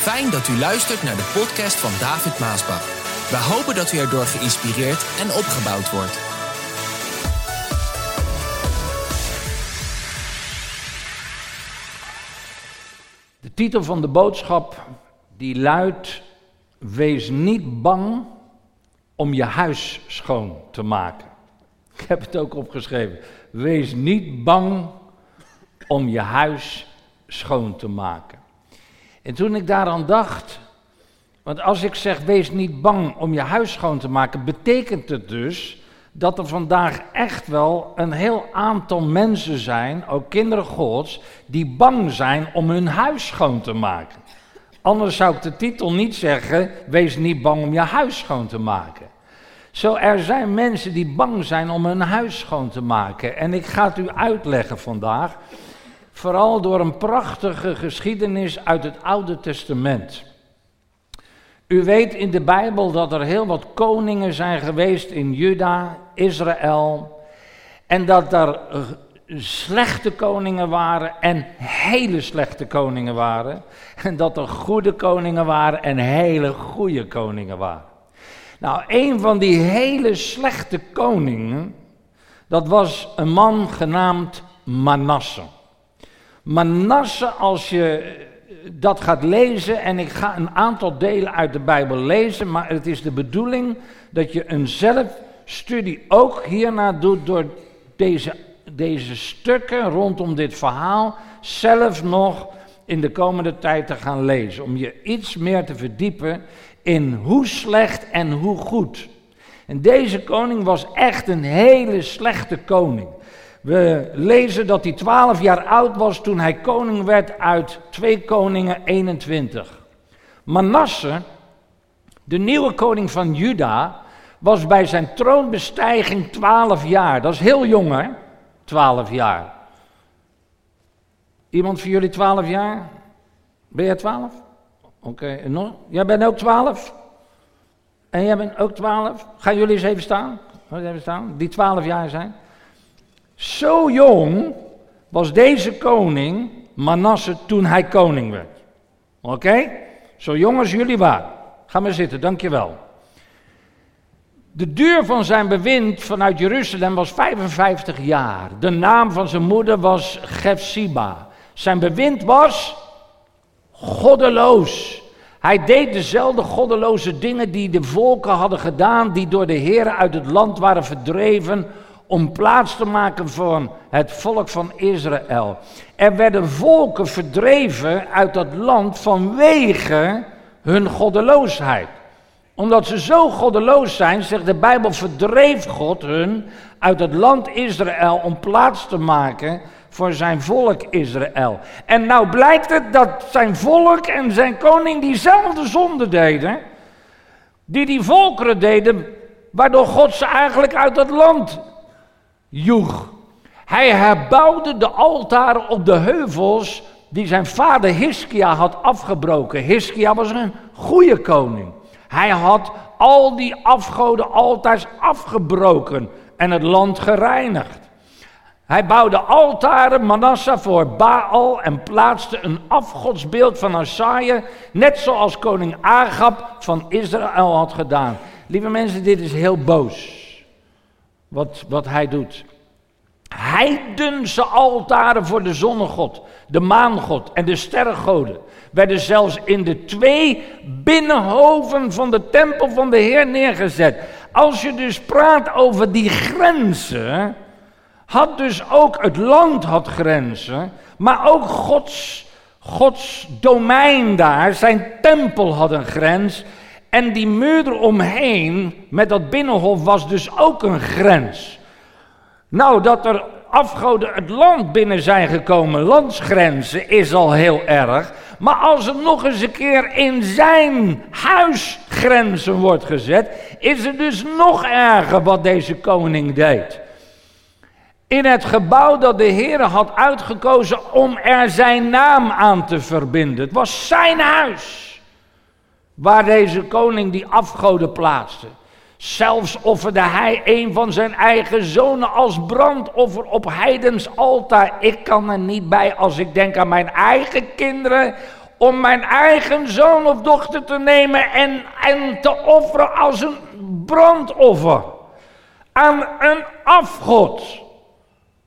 Fijn dat u luistert naar de podcast van David Maasbach. We hopen dat u erdoor geïnspireerd en opgebouwd wordt. De titel van de boodschap die luidt: Wees niet bang om je huis schoon te maken. Ik heb het ook opgeschreven. Wees niet bang om je huis schoon te maken. En toen ik daaraan dacht, want als ik zeg wees niet bang om je huis schoon te maken, betekent het dus dat er vandaag echt wel een heel aantal mensen zijn, ook kinderen Gods, die bang zijn om hun huis schoon te maken. Anders zou ik de titel niet zeggen, wees niet bang om je huis schoon te maken. Zo, er zijn mensen die bang zijn om hun huis schoon te maken. En ik ga het u uitleggen vandaag, vooral door een prachtige geschiedenis uit het Oude Testament. U weet in de Bijbel dat er heel wat koningen zijn geweest in Juda, Israël. En dat er slechte koningen waren en hele slechte koningen waren. En dat er goede koningen waren en hele goede koningen waren. Nou, een van die hele slechte koningen, dat was een man genaamd Manasse. Manasse, als je dat gaat lezen, en ik ga een aantal delen uit de Bijbel lezen, maar het is de bedoeling dat je een zelfstudie ook hierna doet door deze, deze stukken rondom dit verhaal zelf nog in de komende tijd te gaan lezen. Om je iets meer te verdiepen in hoe slecht en hoe goed. En deze koning was echt een hele slechte koning. We lezen dat hij 12 jaar oud was toen hij koning werd uit 2 Koningen 21. Manasse, de nieuwe koning van Juda, was bij zijn troonbestijging 12 jaar. Dat is heel jong hè, 12 jaar. Iemand van jullie 12 jaar? Ben jij 12? Oké? Jij bent ook 12? En jij bent ook 12? Gaan jullie eens even staan? Even staan? Die 12 jaar zijn. Zo jong was deze koning, Manasse, toen hij koning werd. Oké? Zo jong als jullie waren. Ga maar zitten, dankjewel. De duur van zijn bewind vanuit Jeruzalem was 55 jaar. De naam van zijn moeder was Gefsiba. Zijn bewind was goddeloos. Hij deed dezelfde goddeloze dingen die de volken hadden gedaan, die door de heren uit het land waren verdreven om plaats te maken voor het volk van Israël. Er werden volken verdreven uit dat land vanwege hun goddeloosheid. Omdat ze zo goddeloos zijn, zegt de Bijbel, verdreef God hun uit het land Israël om plaats te maken voor zijn volk Israël. En nou blijkt het dat zijn volk en zijn koning diezelfde zonde deden, die die volkeren deden, waardoor God ze eigenlijk uit dat land joeg. Hij herbouwde de altaren op de heuvels die zijn vader Hiskia had afgebroken. Hiskia was een goede koning. Hij had al die afgoden altaars afgebroken en het land gereinigd. Hij bouwde altaren, Manasseh, voor Baal en plaatste een afgodsbeeld van Asaja, net zoals koning Agab van Israël had gedaan. Lieve mensen, dit is heel boos wat, wat hij doet. Heidense altaren voor de zonnegod, de maangod en de sterrengoden werden zelfs in de twee binnenhoven van de tempel van de Heer neergezet. Als je dus praat over die grenzen, had dus ook het land had grenzen, maar ook Gods, Gods domein daar, zijn tempel had een grens. En die muur eromheen met dat binnenhof was dus ook een grens. Nou, dat er afgoden het land binnen zijn gekomen, landsgrenzen, is al heel erg. Maar als het nog eens een keer in zijn huisgrenzen wordt gezet, is het dus nog erger wat deze koning deed. In het gebouw dat de Heer had uitgekozen om er zijn naam aan te verbinden. Het was zijn huis. Waar deze koning die afgoden plaatste. Zelfs offerde hij een van zijn eigen zonen als brandoffer op heidens altaar. Ik kan er niet bij als ik denk aan mijn eigen kinderen om mijn eigen zoon of dochter te nemen en, en te offeren als een brandoffer aan een afgod.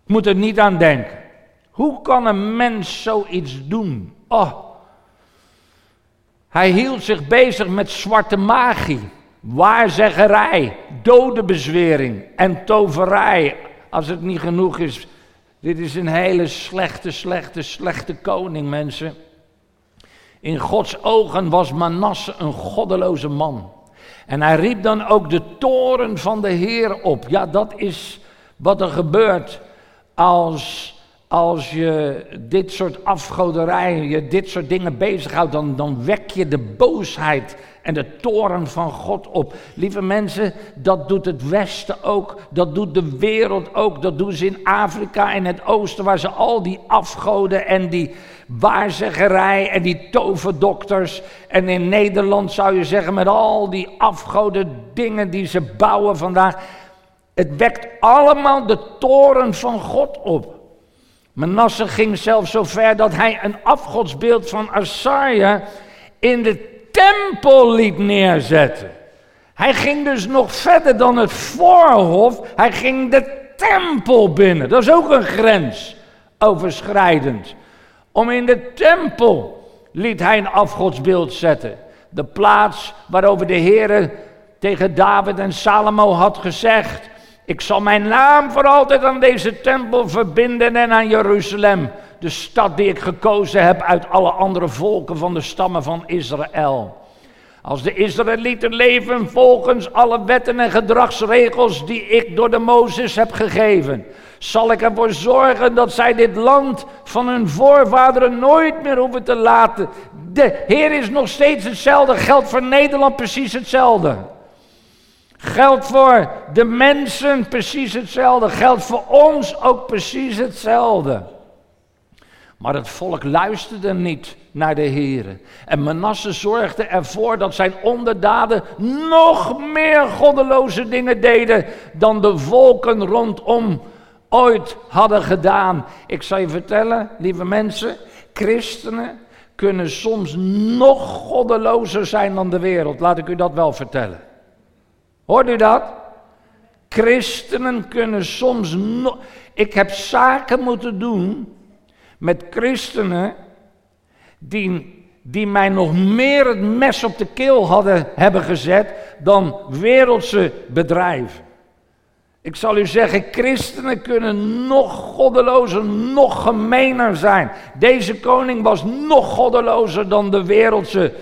Moet er niet aan denken. Hoe kan een mens zoiets doen? Oh. Hij hield zich bezig met zwarte magie, waarzeggerij, dodenbezwering en toverij. Als het niet genoeg is, dit is een hele slechte, slechte, slechte koning, mensen. In Gods ogen was Manasse een goddeloze man. En hij riep dan ook de toren van de Heer op. Ja, dat is wat er gebeurt als, als je dit soort afgoderij, je dit soort dingen bezighoudt. Dan, dan wek je de boosheid en de toren van God op. Lieve mensen, dat doet het Westen ook, dat doet de wereld ook, dat doen ze in Afrika en het Oosten, waar ze al die afgoden en die waarzeggerij en die toverdokters. En in Nederland zou je zeggen met al die afgoden dingen die ze bouwen vandaag. Het wekt allemaal de toren van God op. Manasse ging zelfs zo ver dat hij een afgodsbeeld van Asaria in de tempel liet neerzetten. Hij ging dus nog verder dan het voorhof. Hij ging de tempel binnen. Dat is ook een grens overschrijdend. Om in de tempel liet hij een afgodsbeeld zetten. De plaats waarover de Heer tegen David en Salomo had gezegd: Ik zal mijn naam voor altijd aan deze tempel verbinden en aan Jeruzalem, de stad die ik gekozen heb uit alle andere volken van de stammen van Israël. Als de Israëlieten leven volgens alle wetten en gedragsregels die ik door de Mozes heb gegeven, zal ik ervoor zorgen dat zij dit land van hun voorvaderen nooit meer hoeven te laten. De Heer is nog steeds hetzelfde, geldt voor Nederland precies hetzelfde. Geldt voor de mensen precies hetzelfde, geldt voor ons ook precies hetzelfde. Maar het volk luisterde niet naar de Heer. En Manasse zorgde ervoor dat zijn onderdaden nog meer goddeloze dingen deden dan de volken rondom ooit hadden gedaan. Ik zal je vertellen, lieve mensen, christenen kunnen soms nog goddelozer zijn dan de wereld. Laat ik u dat wel vertellen. Hoort u dat? Christenen kunnen soms nog. Ik heb zaken moeten doen met christenen die, die mij nog meer het mes op de keel hadden hebben gezet dan wereldse bedrijven. Ik zal u zeggen, christenen kunnen nog goddelozer, nog gemener zijn. Deze koning was nog goddelozer dan de wereldse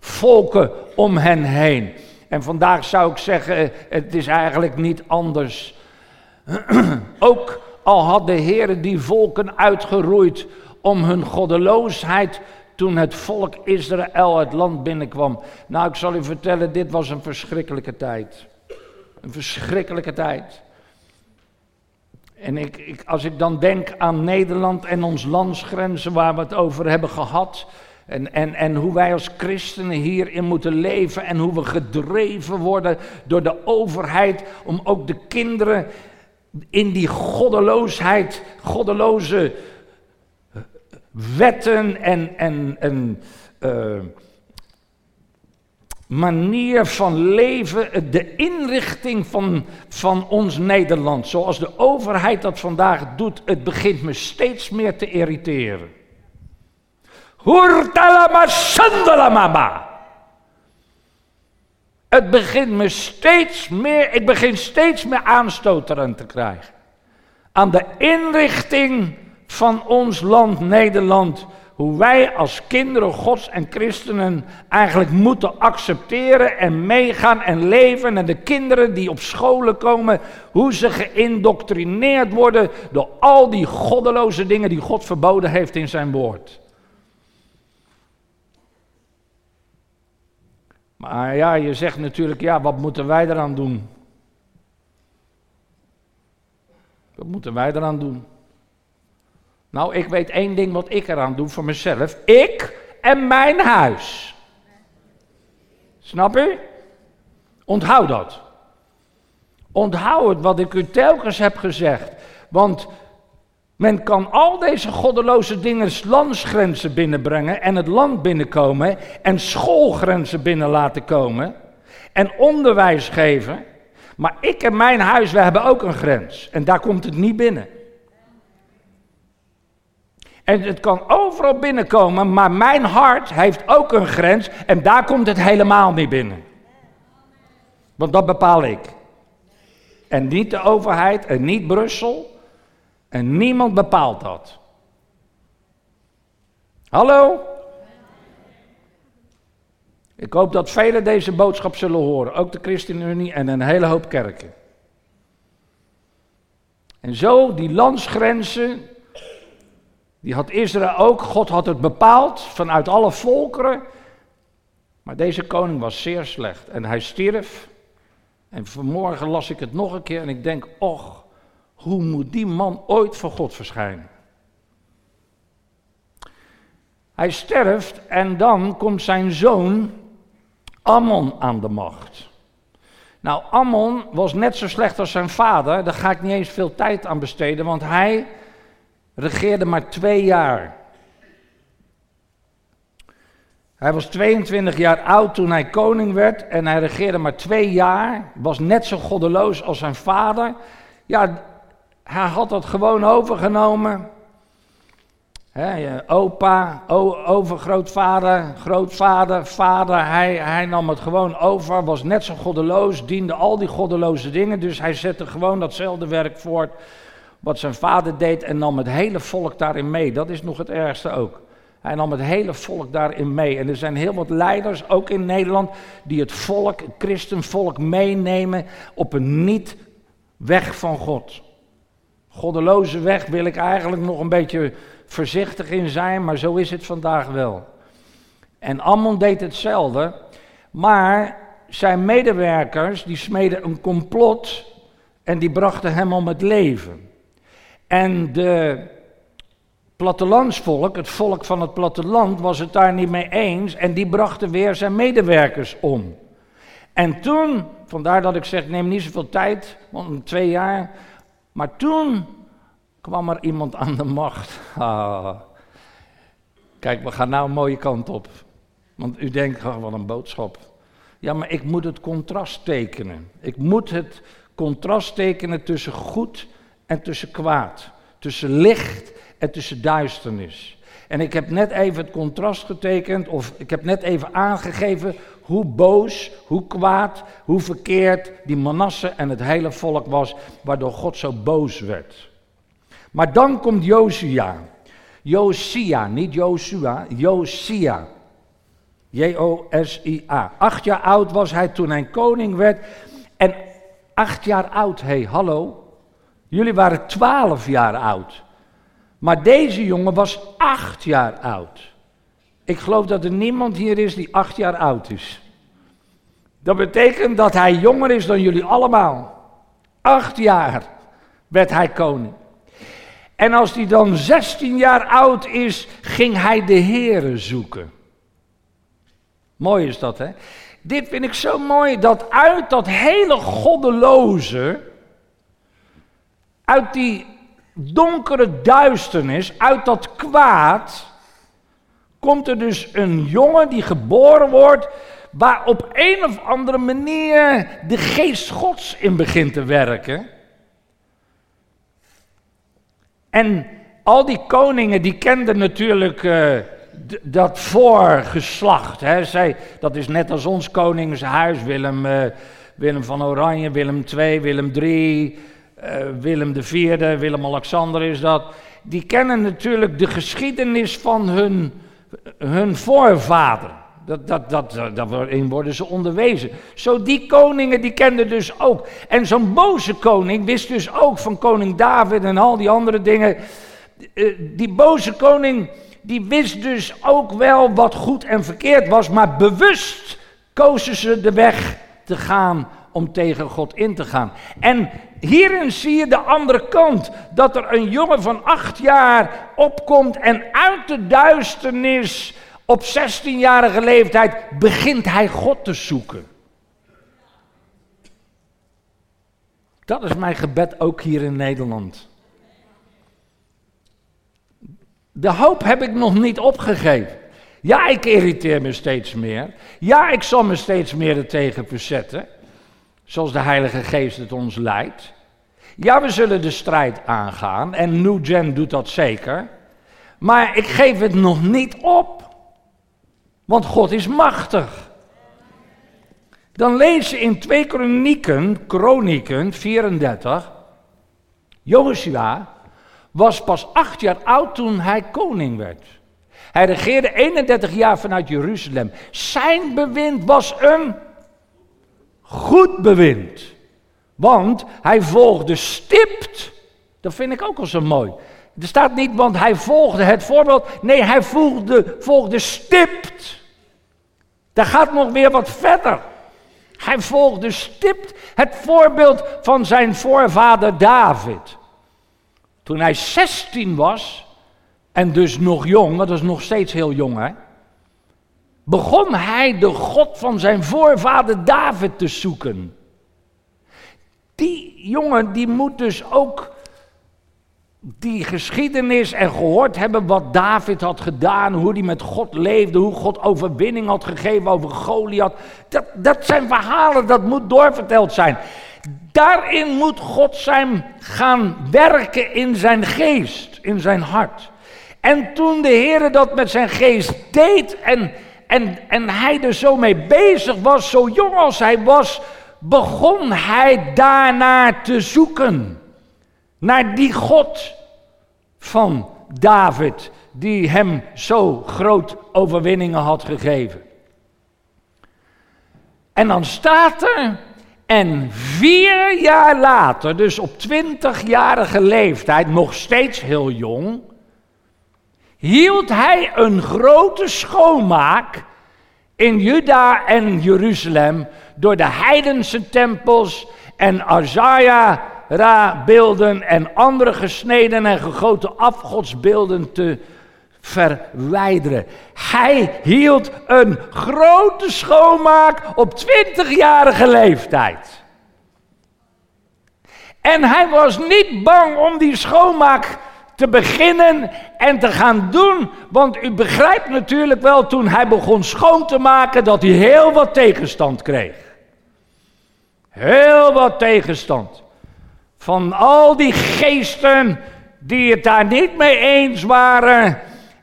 volken om hen heen. En vandaag zou ik zeggen, het is eigenlijk niet anders. Ook al had de Heer die volken uitgeroeid om hun goddeloosheid toen het volk Israël het land binnenkwam. Nou, ik zal u vertellen, dit was een verschrikkelijke tijd. Een verschrikkelijke tijd. En ik, ik, als ik dan denk aan Nederland en ons landsgrenzen waar we het over hebben gehad. En, en, en hoe wij als christenen hierin moeten leven en hoe we gedreven worden door de overheid om ook de kinderen in die goddeloosheid, goddeloze wetten en, en, uh, manier van leven, de inrichting van, van ons Nederland, zoals de overheid dat vandaag doet, het begint me steeds meer te irriteren. Het begint me steeds meer, ik begin steeds meer aanstoot te krijgen. Aan de inrichting van ons land Nederland hoe wij als kinderen Gods en christenen eigenlijk moeten accepteren en meegaan en leven. En de kinderen die op scholen komen, hoe ze geïndoctrineerd worden door al die goddeloze dingen die God verboden heeft in zijn woord. Maar ja, je zegt natuurlijk, ja, wat moeten wij eraan doen? Wat moeten wij eraan doen? Nou, ik weet één ding wat ik eraan doe voor mezelf. Ik en mijn huis. Snap u? Onthoud dat. Onthoud het wat ik u telkens heb gezegd. Want Men kan al deze goddeloze dingen landsgrenzen binnenbrengen en het land binnenkomen en schoolgrenzen binnen laten komen en onderwijs geven. Maar ik en mijn huis, we hebben ook een grens en daar komt het niet binnen. En het kan overal binnenkomen, maar mijn hart heeft ook een grens en daar komt het helemaal niet binnen. Want dat bepaal ik. En niet de overheid en niet Brussel. En niemand bepaalt dat. Hallo? Ik hoop dat velen deze boodschap zullen horen, ook de ChristenUnie en een hele hoop kerken. En zo, die landsgrenzen, die had Israël ook. God had het bepaald vanuit alle volkeren. Maar deze koning was zeer slecht en hij stierf. En vanmorgen las ik het nog een keer en ik denk, och, hoe moet die man ooit voor God verschijnen? Hij sterft en dan komt zijn zoon Ammon aan de macht. Nou, Ammon was net zo slecht als zijn vader, daar ga ik niet eens veel tijd aan besteden, want hij regeerde maar twee jaar. Hij was 22 jaar oud toen hij koning werd en hij regeerde maar twee jaar. Was net zo goddeloos als zijn vader. Ja, hij had dat gewoon overgenomen. Opa, overgrootvader, grootvader, vader, hij, hij nam het gewoon over, was net zo goddeloos, diende al die goddeloze dingen. Dus hij zette gewoon datzelfde werk voort wat zijn vader deed en nam het hele volk daarin mee. Dat is nog het ergste ook. Hij nam het hele volk daarin mee. En er zijn heel wat leiders, ook in Nederland, die het volk, het christenvolk, meenemen op een niet weg van God. Goddeloze weg wil ik eigenlijk nog een beetje voorzichtig in zijn, maar zo is het vandaag wel. En Ammon deed hetzelfde, maar zijn medewerkers die smeden een complot en die brachten hem om het leven. En de plattelandsvolk, het volk van het platteland, was het daar niet mee eens en die brachten weer zijn medewerkers om. En toen, vandaar dat ik zeg, neem niet zoveel tijd, want twee jaar, maar toen kwam er iemand aan de macht. Ah. Kijk, we gaan nou een mooie kant op. Want u denkt, oh, wat een boodschap. Ja, maar ik moet het contrast tekenen. Ik moet het contrast tekenen tussen goed en tussen kwaad. Tussen licht en tussen duisternis. En ik heb net even het contrast getekend, of ik heb net even aangegeven hoe boos, hoe kwaad, hoe verkeerd die Manasse en het hele volk was, waardoor God zo boos werd. Maar dan komt Josia. Josia, niet Josua, Josia. J-O-S-I-A. Acht jaar oud was hij toen hij koning werd. En acht jaar oud, hé, hey, hallo. Jullie waren twaalf jaar oud. Maar deze jongen was acht jaar oud. Ik geloof dat er niemand hier is die acht jaar oud is. Dat betekent dat hij jonger is dan jullie allemaal. Acht jaar werd hij koning. En als hij dan 16 jaar oud is, ging hij de Here zoeken. Mooi is dat, hè? Dit vind ik zo mooi, dat uit dat hele goddeloze, uit die donkere duisternis, uit dat kwaad, komt er dus een jongen die geboren wordt, waar op een of andere manier de geest Gods in begint te werken. En al die koningen die kenden natuurlijk uh, dat voorgeslacht. Hè. Zij, dat is net als ons koningshuis, Willem, uh, Willem van Oranje, Willem II, Willem III, uh, Willem IV, Willem-Alexander is dat. Die kennen natuurlijk de geschiedenis van hun, hun voorvader. Dat, dat, dat, daarin worden ze onderwezen. Zo die koningen, die kenden dus ook. En zo'n boze koning wist dus ook van koning David en al die andere dingen. Eh, die boze koning, die wist dus ook wel wat goed en verkeerd was. Maar bewust kozen ze de weg te gaan om tegen God in te gaan. En hierin zie je de andere kant. Dat er een jongen van acht jaar opkomt en uit de duisternis op 16-jarige leeftijd begint hij God te zoeken. Dat is mijn gebed ook hier in Nederland. De hoop heb ik nog niet opgegeven. Ja, ik irriteer me steeds meer. Ja, ik zal me steeds meer ertegen verzetten. Zoals de Heilige Geest het ons leidt. Ja, we zullen de strijd aangaan. En New Gen doet dat zeker. Maar ik geef het nog niet op. Want God is machtig. Dan lees je in 2 Kronieken, Kronieken 34. Joshua was pas acht jaar oud toen hij koning werd. Hij regeerde 31 jaar vanuit Jeruzalem. Zijn bewind was een goed bewind. Want hij volgde stipt. Dat vind ik ook al zo mooi. Er staat niet, want hij volgde het voorbeeld. Nee, hij volgde, volgde stipt. Daar gaat nog weer wat verder. Hij volgde stipt het voorbeeld van zijn voorvader David. Toen hij 16 was, en dus nog jong, dat is nog steeds heel jong hè, begon hij de God van zijn voorvader David te zoeken. Die jongen die moet dus ook die geschiedenis en gehoord hebben wat David had gedaan, hoe hij met God leefde, hoe God overwinning had gegeven over Goliath. Dat, dat zijn verhalen, dat moet doorverteld zijn. Daarin moet God zijn gaan werken in zijn geest, in zijn hart. En toen de Heer dat met zijn geest deed en, en, en hij er zo mee bezig was, zo jong als hij was, begon hij daarnaar te zoeken. Naar die God van David, die hem zo groot overwinningen had gegeven. En dan staat er, en vier jaar later, dus op twintigjarige leeftijd, nog steeds heel jong, hield hij een grote schoonmaak in Juda en Jeruzalem door de heidense tempels en Azaya-beelden en andere gesneden en gegoten afgodsbeelden te verwijderen. Hij hield een grote schoonmaak op 20-jarige leeftijd. En hij was niet bang om die schoonmaak te beginnen en te gaan doen. Want u begrijpt natuurlijk wel, toen hij begon schoon te maken, dat hij heel wat tegenstand kreeg. Heel wat tegenstand. Van al die geesten die het daar niet mee eens waren.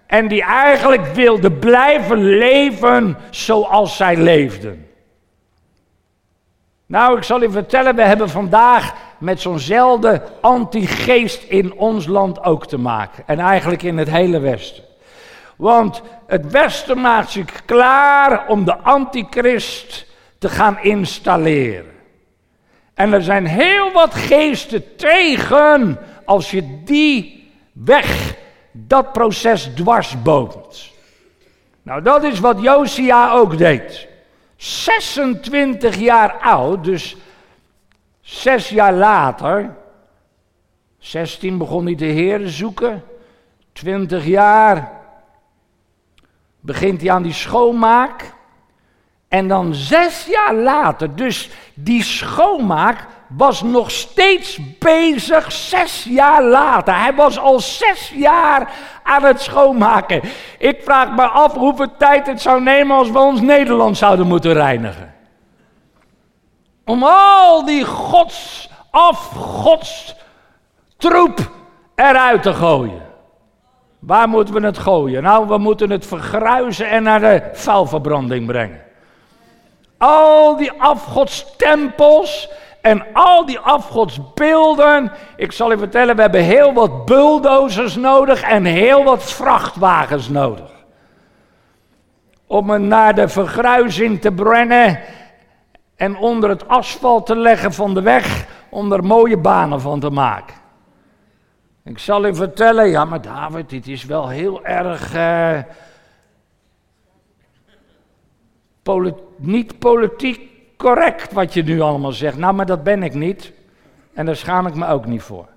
En die eigenlijk wilden blijven leven zoals zij leefden. Nou, ik zal u vertellen, we hebben vandaag met zo'nzelfde anti-geest in ons land ook te maken. En eigenlijk in het hele Westen. Want het Westen maakt zich klaar om de antichrist te gaan installeren. En er zijn heel wat geesten tegen als je die weg, dat proces dwarsboomt. Nou, dat is wat Josia ook deed. 26 jaar oud, dus Zes jaar later, 16 begon hij de Heer zoeken. 20 jaar begint hij aan die schoonmaak. En dan zes jaar later, dus die schoonmaak was nog steeds bezig, zes jaar later. Hij was al zes jaar aan het schoonmaken. Ik vraag me af hoeveel tijd het zou nemen als we ons Nederland zouden moeten reinigen. Om al die gods, troep eruit te gooien. Waar moeten we het gooien? Nou, we moeten het vergruizen en naar de vuilverbranding brengen. Al die afgodstempels en al die afgodsbeelden. Ik zal u vertellen, we hebben heel wat bulldozers nodig en heel wat vrachtwagens nodig. Om het naar de vergruizing te brengen en onder het asfalt te leggen van de weg om er mooie banen van te maken. Ik zal u vertellen, ja maar David, dit is wel heel erg uh, niet politiek correct wat je nu allemaal zegt. Nou, maar dat ben ik niet en daar schaam ik me ook niet voor.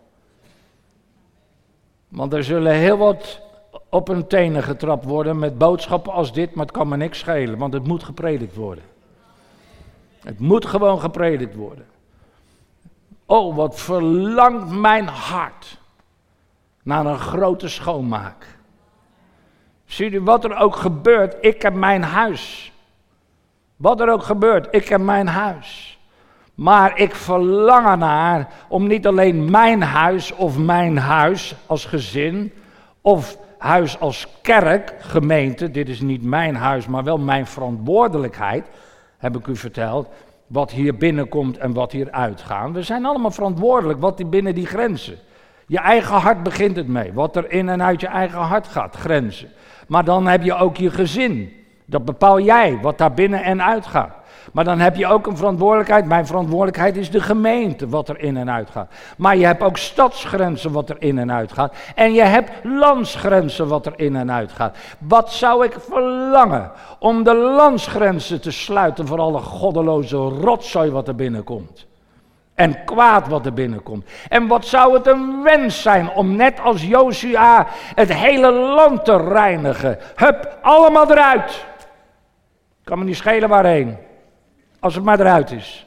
Want er zullen heel wat op hun tenen getrapt worden met boodschappen als dit, maar het kan me niks schelen, want het moet gepredikt worden. Het moet gewoon gepredikt worden. Oh, wat verlangt mijn hart naar een grote schoonmaak. Zie u wat er ook gebeurt, ik heb mijn huis. Wat er ook gebeurt, ik heb mijn huis. Maar ik verlang ernaar om niet alleen mijn huis of mijn huis als gezin of huis als kerk, gemeente, dit is niet mijn huis, maar wel mijn verantwoordelijkheid, heb ik u verteld, wat hier binnenkomt en wat hier uitgaat. We zijn allemaal verantwoordelijk wat die binnen die grenzen. Je eigen hart begint het mee, wat er in en uit je eigen hart gaat, grenzen. Maar dan heb je ook je gezin. Dat bepaal jij, wat daar binnen en uit gaat. Maar dan heb je ook een verantwoordelijkheid. Mijn verantwoordelijkheid is de gemeente, wat er in en uit gaat. Maar je hebt ook stadsgrenzen, wat er in en uit gaat. En je hebt landsgrenzen, wat er in en uit gaat. Wat zou ik verlangen om de landsgrenzen te sluiten voor alle goddeloze rotzooi wat er binnenkomt. En kwaad wat er binnenkomt. En wat zou het een wens zijn om net als Josia het hele land te reinigen. Hup, allemaal eruit. Kan me niet schelen waarheen. Als het maar eruit is.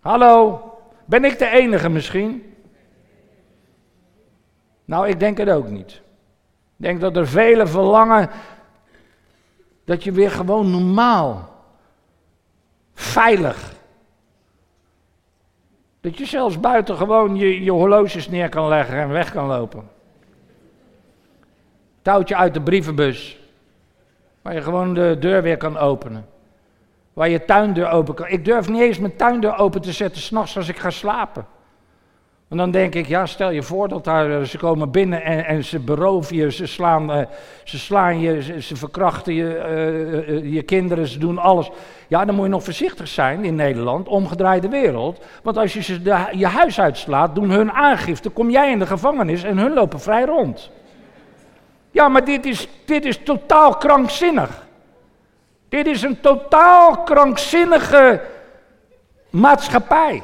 Hallo, ben ik de enige misschien? Nou, ik denk het ook niet. Ik denk dat er velen verlangen dat je weer gewoon normaal, veilig, dat je zelfs buiten gewoon je, je horloges neer kan leggen en weg kan lopen. Touwtje uit de brievenbus, waar je gewoon de deur weer kan openen. Waar je tuindeur open kan. Ik durf niet eens mijn tuindeur open te zetten s'nachts als ik ga slapen. En dan denk ik, ja, stel je voor dat daar, eh, ze komen binnen en, en ze beroven je, ze slaan, uh, ze slaan je, ze, verkrachten je, uh, je kinderen, ze doen alles. Ja, dan moet je nog voorzichtig zijn in Nederland, omgedraaide wereld. Want als je je huis uitslaat, doen hun aangifte, kom jij in de gevangenis en hun lopen vrij rond. Ja, maar dit is, dit is totaal krankzinnig. Dit is een totaal krankzinnige maatschappij.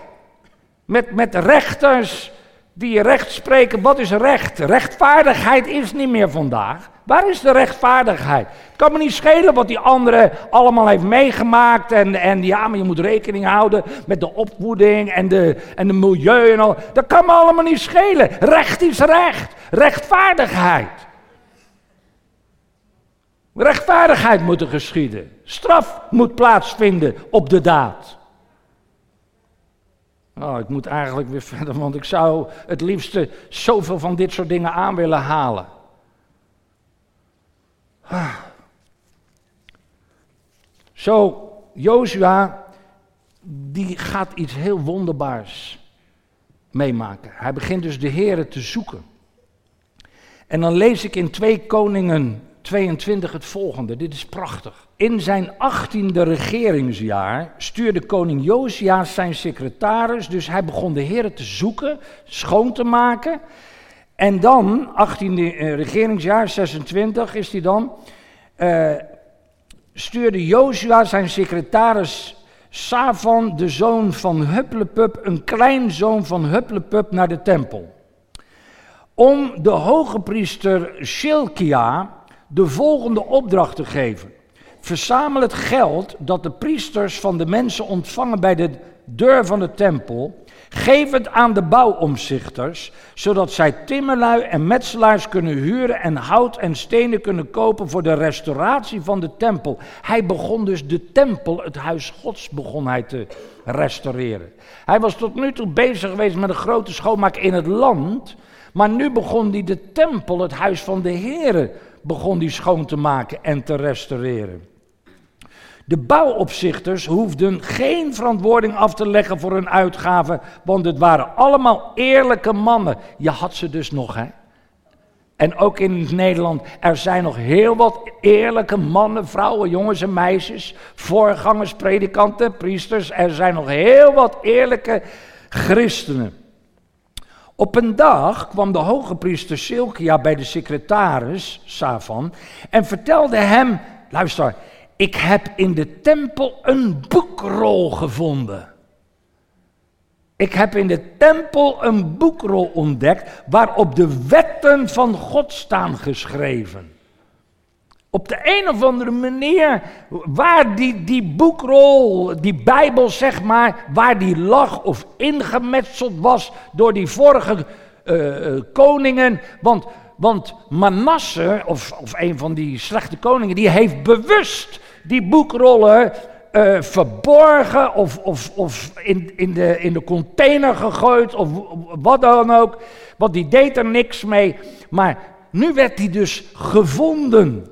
Met, met rechters die recht spreken. Wat is recht? Rechtvaardigheid is niet meer vandaag. Waar is de rechtvaardigheid? Het kan me niet schelen wat die andere allemaal heeft meegemaakt. En, en ja, maar je moet rekening houden met de opvoeding en de, en de milieu en al. Dat kan me allemaal niet schelen. Recht is recht. Rechtvaardigheid. Rechtvaardigheid moet er geschieden. Straf moet plaatsvinden op de daad. Oh, ik moet eigenlijk weer verder, want ik zou het liefste zoveel van dit soort dingen aan willen halen. Ah. Zo, Jozua, die gaat iets heel wonderbaars meemaken. Hij begint dus de Here te zoeken. En dan lees ik in 2 Koningen 22 het volgende. Dit is prachtig. In zijn achttiende regeringsjaar stuurde koning Josia zijn secretaris, dus hij begon de heren te zoeken, schoon te maken. En dan, 18e eh, regeringsjaar, 26 is hij dan, uh, stuurde Josia zijn secretaris Savan, de zoon van Hupplepup, een kleinzoon van Hupplepup, naar de tempel. Om de hoge priester Shilkia de volgende opdracht te geven. Verzamel het geld dat de priesters van de mensen ontvangen bij de deur van de tempel. Geef het aan de bouwomzichters, zodat zij timmerlui en metselaars kunnen huren en hout en stenen kunnen kopen voor de restauratie van de tempel. Hij begon dus de tempel, het huis Gods, begon hij te restaureren. Hij was tot nu toe bezig geweest met een grote schoonmaak in het land, maar nu begon hij de tempel, het huis van de Here, begon hij schoon te maken en te restaureren. De bouwopzichters hoefden geen verantwoording af te leggen voor hun uitgaven, want het waren allemaal eerlijke mannen. Je had ze dus nog, hè? En ook in Nederland, er zijn nog heel wat eerlijke mannen, vrouwen, jongens en meisjes, voorgangers, predikanten, priesters. Er zijn nog heel wat eerlijke christenen. Op een dag kwam de hoge priester Silkia bij de secretaris Savan en vertelde hem, luister, ik heb in de tempel een boekrol gevonden. Ik heb in de tempel een boekrol ontdekt waarop de wetten van God staan geschreven. Op de een of andere manier, waar die, die boekrol, die Bijbel zeg maar, waar die lag of ingemetseld was door die vorige uh, koningen. Want want Manasse, of, of een van die slechte koningen, die heeft bewust die boekrollen uh, verborgen of, of, of in, in, de, in de container gegooid of wat dan ook. Want die deed er niks mee. Maar nu werd hij dus gevonden.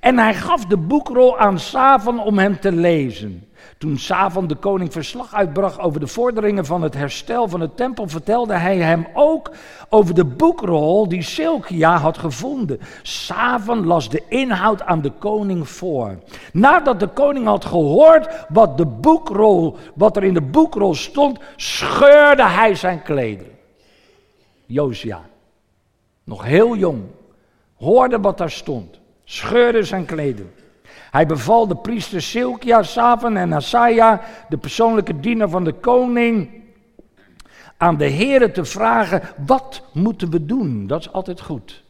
En hij gaf de boekrol aan Savan om hem te lezen. Toen Savan de koning verslag uitbracht over de vorderingen van het herstel van de tempel, vertelde hij hem ook over de boekrol die Silkia had gevonden. Savan las de inhoud aan de koning voor. Nadat de koning had gehoord wat, de boekrol, wat er in de boekrol stond, scheurde hij zijn klederen. Josia, nog heel jong, hoorde wat daar stond, scheurde zijn klederen. Hij beval de priester Silkia, Savan en Asaja, de persoonlijke diener van de koning, aan de heren te vragen, wat moeten we doen? Dat is altijd goed.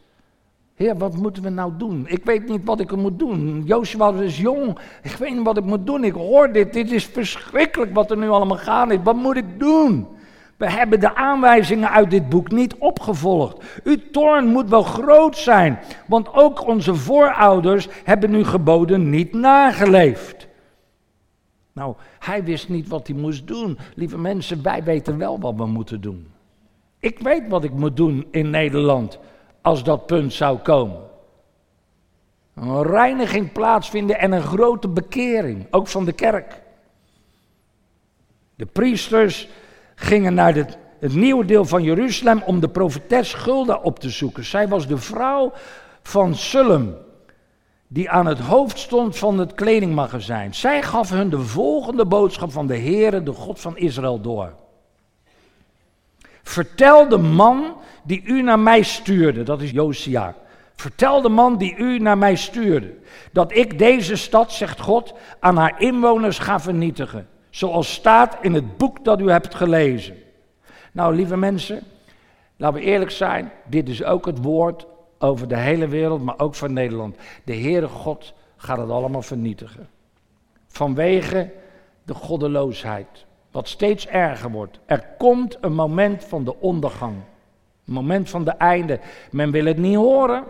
Heer, wat moeten we nou doen? Ik weet niet wat ik moet doen. Joshua is jong. Ik weet niet wat ik moet doen. Ik hoor dit. Dit is verschrikkelijk wat er nu allemaal gaande is. Wat moet ik doen? We hebben de aanwijzingen uit dit boek niet opgevolgd. Uw toorn moet wel groot zijn, want ook onze voorouders hebben uw geboden niet nageleefd. Nou, hij wist niet wat hij moest doen. Lieve mensen, wij weten wel wat we moeten doen. Ik weet wat ik moet doen in Nederland als dat punt zou komen. Een reiniging plaatsvinden en een grote bekering, ook van de kerk. De priesters gingen naar het, het nieuwe deel van Jeruzalem om de profetes Gulda op te zoeken. Zij was de vrouw van Sullem, die aan het hoofd stond van het kledingmagazijn. Zij gaf hun de volgende boodschap van de Heere, de God van Israël, door. Vertel de man die u naar mij stuurde, dat is Josia. Vertel de man die u naar mij stuurde, dat ik deze stad, zegt God, aan haar inwoners ga vernietigen. Zoals staat in het boek dat u hebt gelezen. Nou, lieve mensen, laten we eerlijk zijn, dit is ook het woord over de hele wereld, maar ook voor Nederland. De Heere God gaat het allemaal vernietigen. Vanwege de goddeloosheid, wat steeds erger wordt. Er komt een moment van de ondergang. Een moment van de einde. Men wil het niet horen.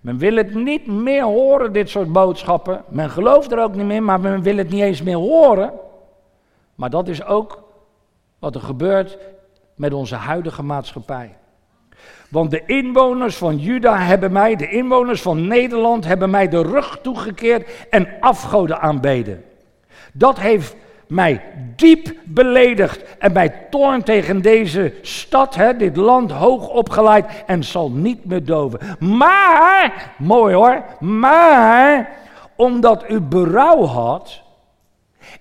Men wil het niet meer horen, dit soort boodschappen. Men gelooft er ook niet meer, maar men wil het niet eens meer horen. Maar dat is ook wat er gebeurt met onze huidige maatschappij. Want de inwoners van Juda hebben mij, de inwoners van Nederland hebben mij de rug toegekeerd en afgoden aanbeden. Dat heeft mij diep beledigd en mij toorn tegen deze stad, hè, dit land, hoog opgeleid en zal niet meer doven. Maar, mooi hoor, maar omdat u berouw had,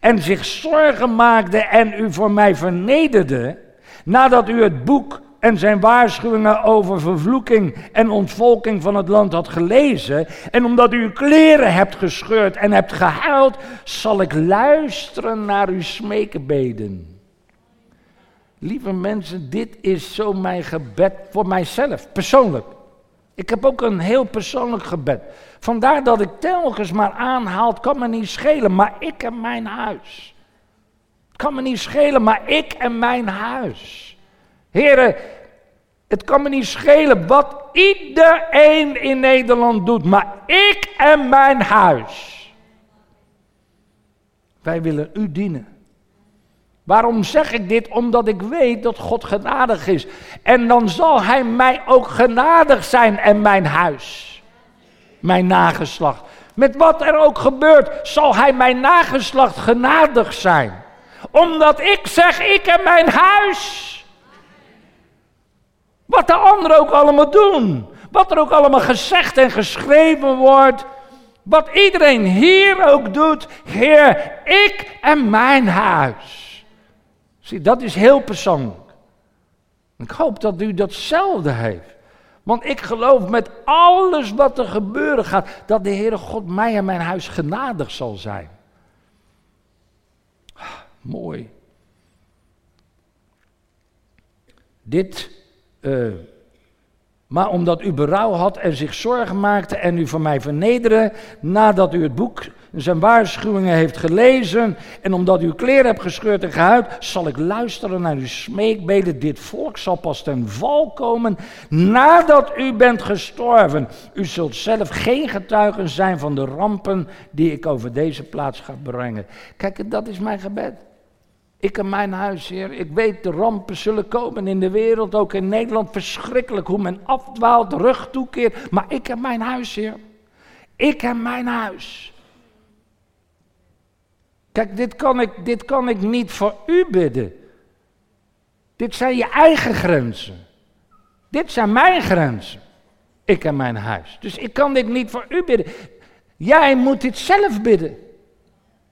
en zich zorgen maakte en u voor mij vernederde, nadat u het boek en zijn waarschuwingen over vervloeking en ontvolking van het land had gelezen, en omdat u uw kleren hebt gescheurd en hebt gehuild, zal ik luisteren naar uw smeekbeden. Lieve mensen, dit is zo mijn gebed voor mijzelf, persoonlijk. Ik heb ook een heel persoonlijk gebed. Vandaar dat ik telkens maar aanhaal, kan me niet schelen, maar ik en mijn huis. Het kan me niet schelen, maar ik en mijn huis. Heren, het kan me niet schelen wat iedereen in Nederland doet, maar ik en mijn huis. Wij willen u dienen. Waarom zeg ik dit? Omdat ik weet dat God genadig is. En dan zal Hij mij ook genadig zijn en mijn huis mijn nageslacht. Met wat er ook gebeurt, zal hij mijn nageslacht genadig zijn. Omdat ik zeg, ik en mijn huis. Wat de anderen ook allemaal doen. Wat er ook allemaal gezegd en geschreven wordt. Wat iedereen hier ook doet. Heer, ik en mijn huis. Zie, dat is heel persoonlijk. Ik hoop dat u datzelfde heeft. Want ik geloof met alles wat er gebeuren gaat, dat de Heere God mij en mijn huis genadig zal zijn. mooi. Dit uh, maar omdat u berouw had en zich zorgen maakte en u van mij vernederde, nadat u het boek zijn waarschuwingen heeft gelezen en omdat u kleren hebt gescheurd en gehuid, zal ik luisteren naar uw smeekbeden. Dit volk zal pas ten val komen nadat u bent gestorven. U zult zelf geen getuigen zijn van de rampen die ik over deze plaats ga brengen. Kijk, dat is mijn gebed. Ik en mijn huis, Heer. Ik weet, de rampen zullen komen in de wereld, ook in Nederland. Verschrikkelijk hoe men afdwaalt, rug toekeert. Maar ik en mijn huis, Heer. Ik en mijn huis. Kijk, dit kan, ik, dit kan ik niet voor u bidden. Dit zijn je eigen grenzen. Dit zijn mijn grenzen. Ik en mijn huis. Dus ik kan dit niet voor u bidden. Jij moet dit zelf bidden.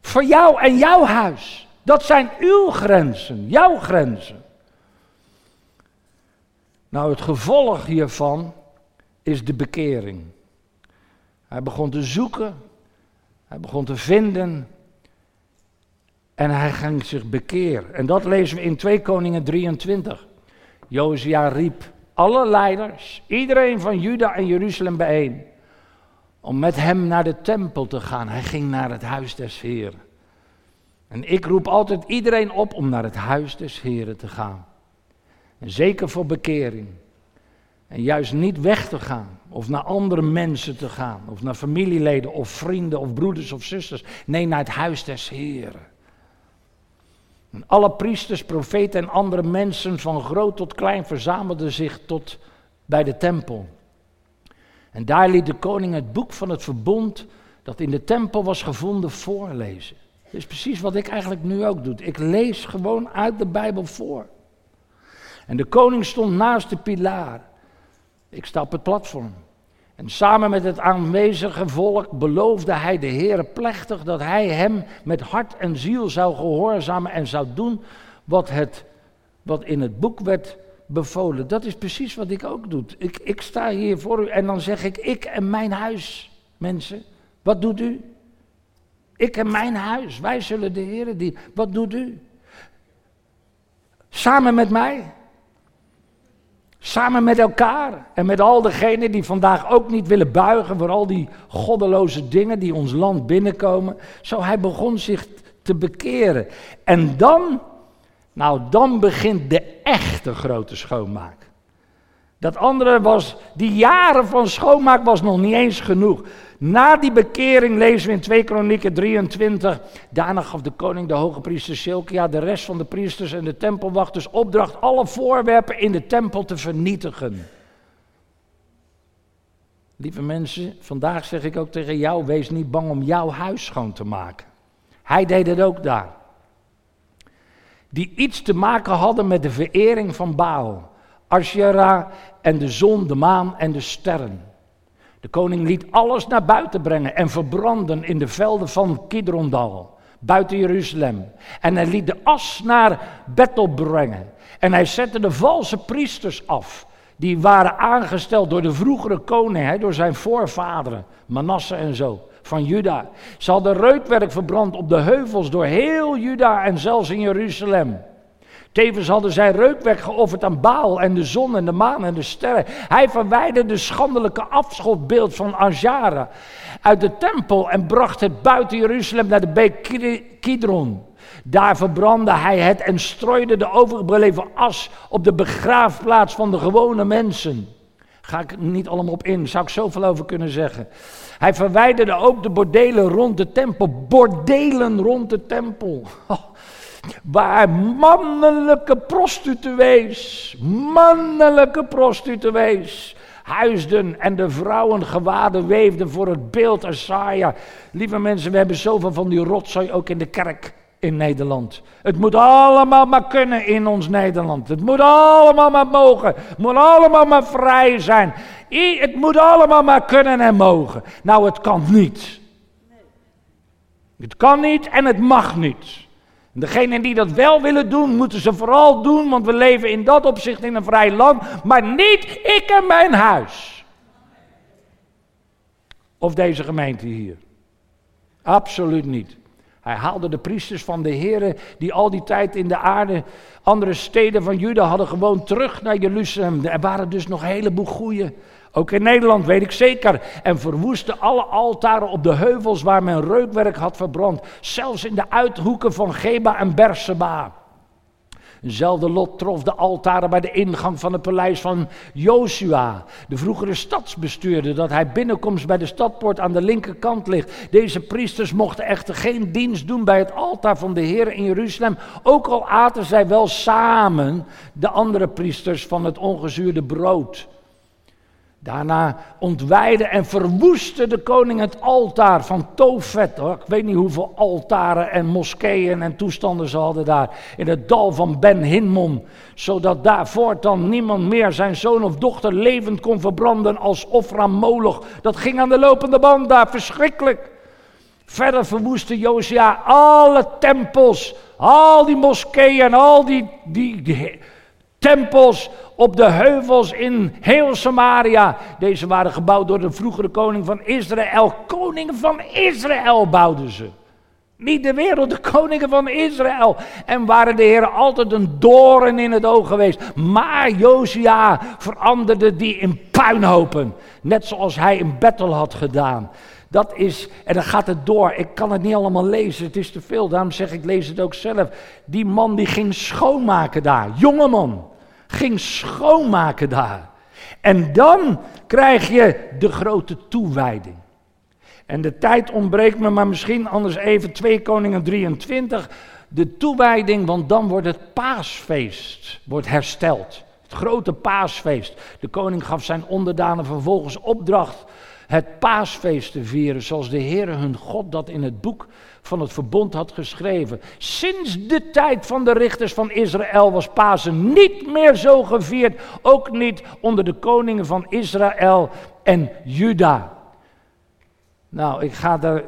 Voor jou en jouw huis. Dat zijn uw grenzen, jouw grenzen. Nou, het gevolg hiervan is de bekering. Hij begon te zoeken, hij begon te vinden en hij ging zich bekeren. En dat lezen we in 2 Koningen 23. Josia riep alle leiders, iedereen van Juda en Jeruzalem bijeen, om met hem naar de tempel te gaan. Hij ging naar het huis des Heeren. En ik roep altijd iedereen op om naar het huis des Heren te gaan. En zeker voor bekering. En juist niet weg te gaan, of naar andere mensen te gaan, of naar familieleden, of vrienden, of broeders of zusters. Nee, naar het huis des Heren. En alle priesters, profeten en andere mensen van groot tot klein verzamelden zich tot bij de tempel. En daar liet de koning het boek van het verbond dat in de tempel was gevonden voorlezen. Dat is precies wat ik eigenlijk nu ook doe. Ik lees gewoon uit de Bijbel voor. En de koning stond naast de pilaar. Ik sta op het platform. En samen met het aanwezige volk beloofde hij de Heer plechtig dat hij hem met hart en ziel zou gehoorzamen en zou doen wat, het, wat in het boek werd bevolen. Dat is precies wat ik ook doe. Ik, ik sta hier voor u en dan zeg ik, ik en mijn huis, mensen, wat doet u? Ik en mijn huis, wij zullen de Heer dienen. Wat doet u? Samen met mij. Samen met elkaar en met al degenen die vandaag ook niet willen buigen voor al die goddeloze dingen die ons land binnenkomen. Zo hij begon zich te bekeren. En dan, nou dan begint de echte grote schoonmaak. Dat andere was, die jaren van schoonmaak was nog niet eens genoeg. Na die bekering lezen we in 2 Kronieken 23. Daarna gaf de koning de hoge priester Silkia de rest van de priesters en de tempelwachters opdracht alle voorwerpen in de tempel te vernietigen. Lieve mensen, vandaag zeg ik ook tegen jou: wees niet bang om jouw huis schoon te maken. Hij deed het ook daar. Die iets te maken hadden met de verering van Baal, Asherah en de zon, de maan en de sterren. De koning liet alles naar buiten brengen en verbranden in de velden van Kidrondal, buiten Jeruzalem. En hij liet de as naar Bethel brengen. En hij zette de valse priesters af, die waren aangesteld door de vroegere koning, door zijn voorvaderen, Manasse en zo, van Juda. Ze hadden reukwerk verbrand op de heuvels door heel Juda en zelfs in Jeruzalem. Tevens hadden zij reukwerk geofferd aan Baal en de zon en de maan en de sterren. Hij verwijderde de schandelijke afschotbeeld van Ajara uit de tempel en bracht het buiten Jeruzalem naar de beek Kidron. Daar verbrandde hij het en strooide de overgebleven as op de begraafplaats van de gewone mensen. Ga ik niet allemaal op in, zou ik zoveel over kunnen zeggen. Hij verwijderde ook de bordelen rond de tempel. Bordelen rond de tempel. Oh, Waar mannelijke prostituees, mannelijke prostituees, huisden en de vrouwen gewaden weefden voor het beeld Asaja. Lieve mensen, we hebben zoveel van die rotzooi ook in de kerk in Nederland. Het moet allemaal maar kunnen in ons Nederland. Het moet allemaal maar mogen. Het moet allemaal maar vrij zijn. Het moet allemaal maar kunnen en mogen. Nou, het kan niet. Het kan niet en het mag niet. Degenen die dat wel willen doen, moeten ze vooral doen, want we leven in dat opzicht in een vrij land, maar niet ik en mijn huis. Of deze gemeente hier. Absoluut niet. Hij haalde de priesters van de heren die al die tijd in de aarde, andere steden van Juda hadden gewoon terug naar Jeruzalem. Er waren dus nog een heleboel goeie. Ook in Nederland weet ik zeker. En verwoestte alle altaren op de heuvels waar men reukwerk had verbrand. Zelfs in de uithoeken van Geba en Berseba. Eenzelfde lot trof de altaren bij de ingang van het paleis van Joshua, de vroegere stadsbestuurder, dat hij binnenkomst bij de stadpoort aan de linkerkant ligt. Deze priesters mochten echter geen dienst doen bij het altaar van de Heer in Jeruzalem, ook al aten zij wel samen de andere priesters van het ongezuurde brood. Daarna ontwijde en verwoestte de koning het altaar van Tofet. Hoor. Ik weet niet hoeveel altaren en moskeeën en toestanden ze hadden daar. In het dal van Ben Hinnom. Zodat daar voortaan niemand meer zijn zoon of dochter levend kon verbranden als offer aan Moloch. Dat ging aan de lopende band daar, verschrikkelijk. Verder verwoestte Josia alle tempels, al die moskeeën, al die, die tempels op de heuvels in heel Samaria. Deze waren gebouwd door de vroegere koning van Israël. Koningen van Israël bouwden ze. Niet de wereld, de koningen van Israël. En waren de heren altijd een doorn in het oog geweest. Maar Josia veranderde die in puinhopen. Net zoals hij in Bethel had gedaan. Dat is, en dan gaat het door. Ik kan het niet allemaal lezen, het is te veel. Daarom zeg ik, lees het ook zelf. Die man die ging schoonmaken daar. Jonge man ging schoonmaken daar. En dan krijg je de grote toewijding. En de tijd ontbreekt me, maar misschien anders even 2 Koningen 23. De toewijding, want dan wordt het paasfeest wordt hersteld. Het grote paasfeest. De koning gaf zijn onderdanen vervolgens opdracht het paasfeest te vieren, zoals de Heere hun God dat in het boek van het verbond had geschreven. Sinds de tijd van de richters van Israël was Pasen niet meer zo gevierd, ook niet onder de koningen van Israël en Juda. Nou, ik ga daar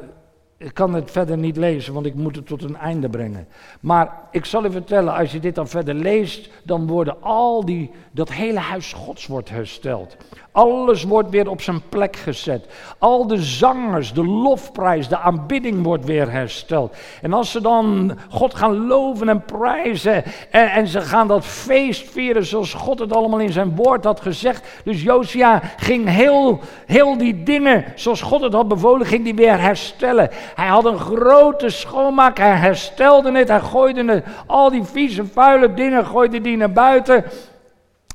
ik kan het verder niet lezen, want ik moet het tot een einde brengen. Maar ik zal u vertellen, als je dit dan verder leest, dan worden al die, dat hele huis Gods wordt hersteld. Alles wordt weer op zijn plek gezet. Al de zangers, de lofprijs, de aanbidding wordt weer hersteld. En als ze dan God gaan loven en prijzen en, en ze gaan dat feest vieren zoals God het allemaal in zijn woord had gezegd. Dus Josia ging heel, heel die dingen zoals God het had bevolen, ging die weer herstellen. Hij had een grote schoonmaak, hij herstelde het, hij gooide het, al die vieze, vuile dingen, gooide die naar buiten.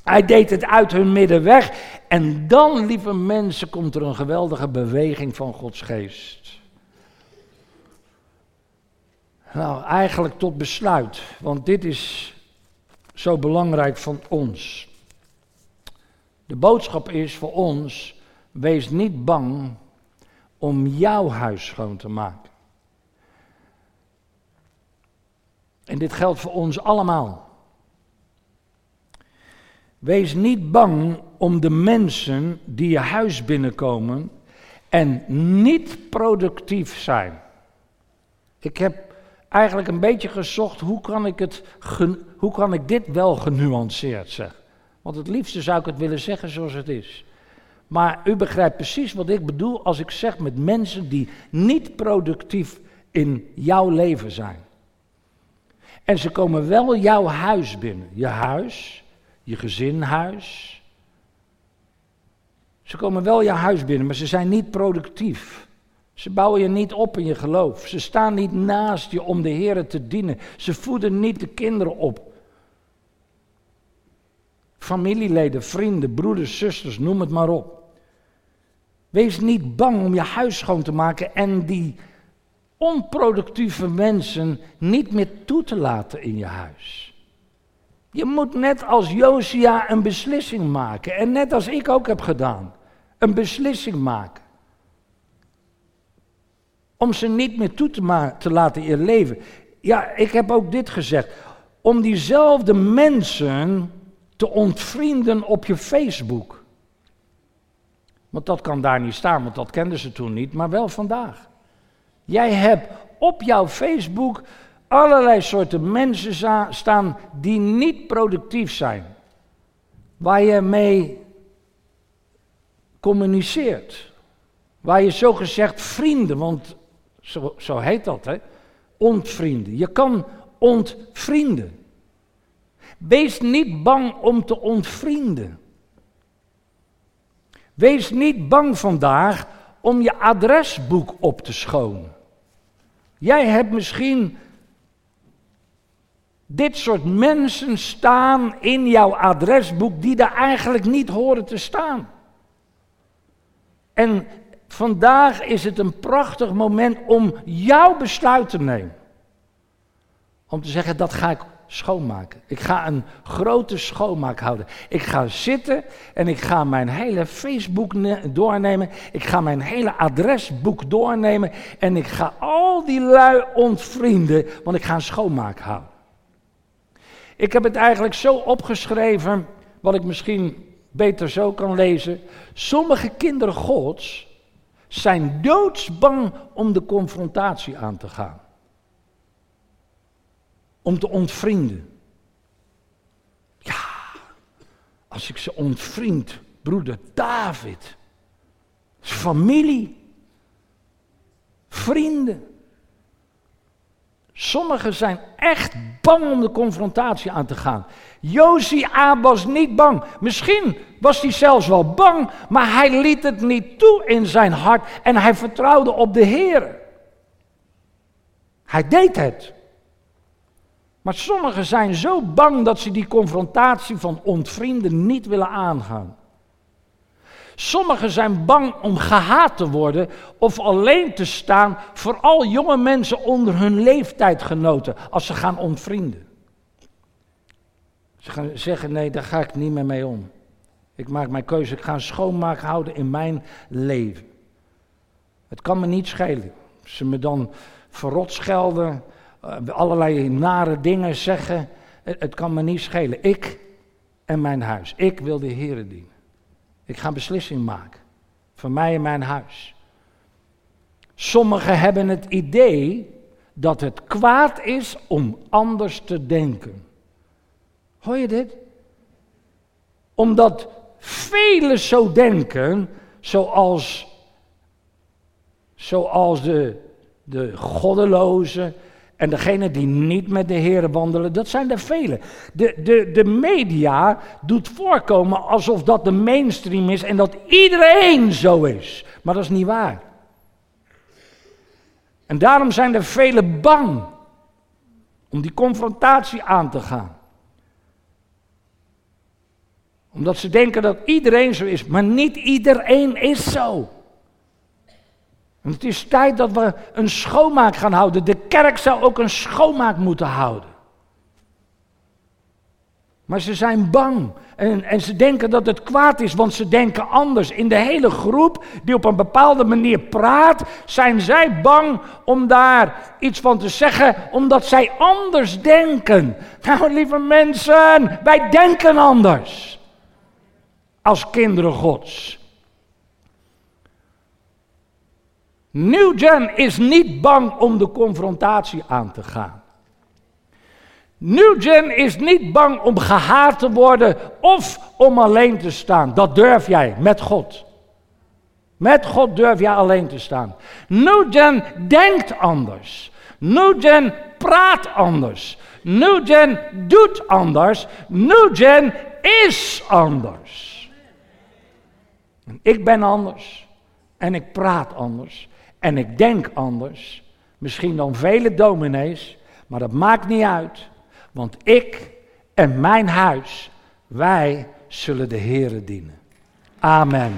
Hij deed het uit hun midden weg. En dan, lieve mensen, komt er een geweldige beweging van Gods geest. Nou, eigenlijk tot besluit, want dit is zo belangrijk van ons. De boodschap is voor ons: wees niet bang om jouw huis schoon te maken. En dit geldt voor ons allemaal. Wees niet bang om de mensen die je huis binnenkomen en niet productief zijn. Ik heb eigenlijk een beetje gezocht hoe kan ik, het, hoe kan ik dit wel genuanceerd zeggen. Want het liefste zou ik het willen zeggen zoals het is. Maar u begrijpt precies wat ik bedoel als ik zeg met mensen die niet productief in jouw leven zijn. En ze komen wel jouw huis binnen. Je huis, je gezinhuis. Ze komen wel jouw huis binnen, maar ze zijn niet productief. Ze bouwen je niet op in je geloof. Ze staan niet naast je om de Heer te dienen. Ze voeden niet de kinderen op. Familieleden, vrienden, broeders, zusters, noem het maar op. Wees niet bang om je huis schoon te maken en die onproductieve mensen niet meer toe te laten in je huis. Je moet net als Josia een beslissing maken. En net als ik ook heb gedaan. Een beslissing maken. Om ze niet meer toe te, te laten in leven. Ja, ik heb ook dit gezegd. Om diezelfde mensen te ontvrienden op je Facebook. Want dat kan daar niet staan, want dat kenden ze toen niet, maar wel vandaag. Jij hebt op jouw Facebook allerlei soorten mensen staan die niet productief zijn. Waar je mee communiceert. Waar je zogezegd vrienden, want zo, zo heet dat, hè? ontvrienden. Je kan ontvrienden. Wees niet bang om te ontvrienden. Wees niet bang vandaag om je adresboek op te schonen. Jij hebt misschien dit soort mensen staan in jouw adresboek die daar eigenlijk niet horen te staan. En vandaag is het een prachtig moment om jouw besluit te nemen. Om te zeggen, dat ga ik schoonmaken. Ik ga een grote schoonmaak houden. Ik ga zitten en ik ga mijn hele Facebook doornemen. Ik ga mijn hele adresboek doornemen. En ik ga al die lui ontvrienden, want ik ga een schoonmaak houden. Ik heb het eigenlijk zo opgeschreven, wat ik misschien beter zo kan lezen. Sommige kinderen Gods zijn doodsbang om de confrontatie aan te gaan. Om te ontvrienden. Ja, als ik ze ontvriend, broeder David, familie, vrienden. Sommigen zijn echt bang om de confrontatie aan te gaan. Josia was niet bang. Misschien was hij zelfs wel bang, maar hij liet het niet toe in zijn hart en hij vertrouwde op de Heer. Hij deed het. Maar sommigen zijn zo bang dat ze die confrontatie van ontvrienden niet willen aangaan. Sommigen zijn bang om gehaat te worden of alleen te staan, vooral jonge mensen onder hun leeftijdgenoten, als ze gaan ontvrienden. Ze gaan zeggen, nee, daar ga ik niet meer mee om. Ik maak mijn keuze, ik ga een schoonmaak houden in mijn leven. Het kan me niet schelen. Ze me dan verrot schelden, eh, allerlei nare dingen zeggen. Het, kan me niet schelen. Ik en mijn huis. Ik wil de Heer dienen. Ik ga een beslissing maken. Voor mij en mijn huis. Sommigen hebben het idee dat het kwaad is om anders te denken. Hoor je dit? Omdat velen zo denken, zoals, zoals de, de goddelozen en degenen die niet met de Heer wandelen, dat zijn er velen. De, de, de media doet voorkomen alsof dat de mainstream is en dat iedereen zo is. Maar dat is niet waar. En daarom zijn er velen bang om die confrontatie aan te gaan omdat ze denken dat iedereen zo is, maar niet iedereen is zo. En het is tijd dat we een schoonmaak gaan houden. De kerk zou ook een schoonmaak moeten houden. Maar ze zijn bang en, en ze denken dat het kwaad is, want ze denken anders. In de hele groep die op een bepaalde manier praat, zijn zij bang om daar iets van te zeggen, omdat zij anders denken. Nou, lieve mensen, wij denken anders als kinderen Gods. New Gen is niet bang om de confrontatie aan te gaan. New Gen is niet bang om gehaat te worden of om alleen te staan. Dat durf jij met God. Met God durf jij alleen te staan. New Gen denkt anders. New Gen praat anders. New Gen doet anders. New Gen is anders. Ik ben anders. En ik praat anders. En ik denk anders. Misschien dan vele dominees. Maar dat maakt niet uit. Want ik en mijn huis, wij zullen de Here dienen. Amen.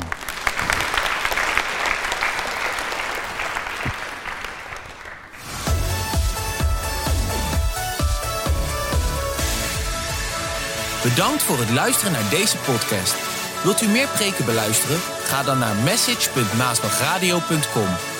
Bedankt voor het luisteren naar deze podcast. Wilt u meer preken beluisteren? Ga dan naar message.maasbachradio.com.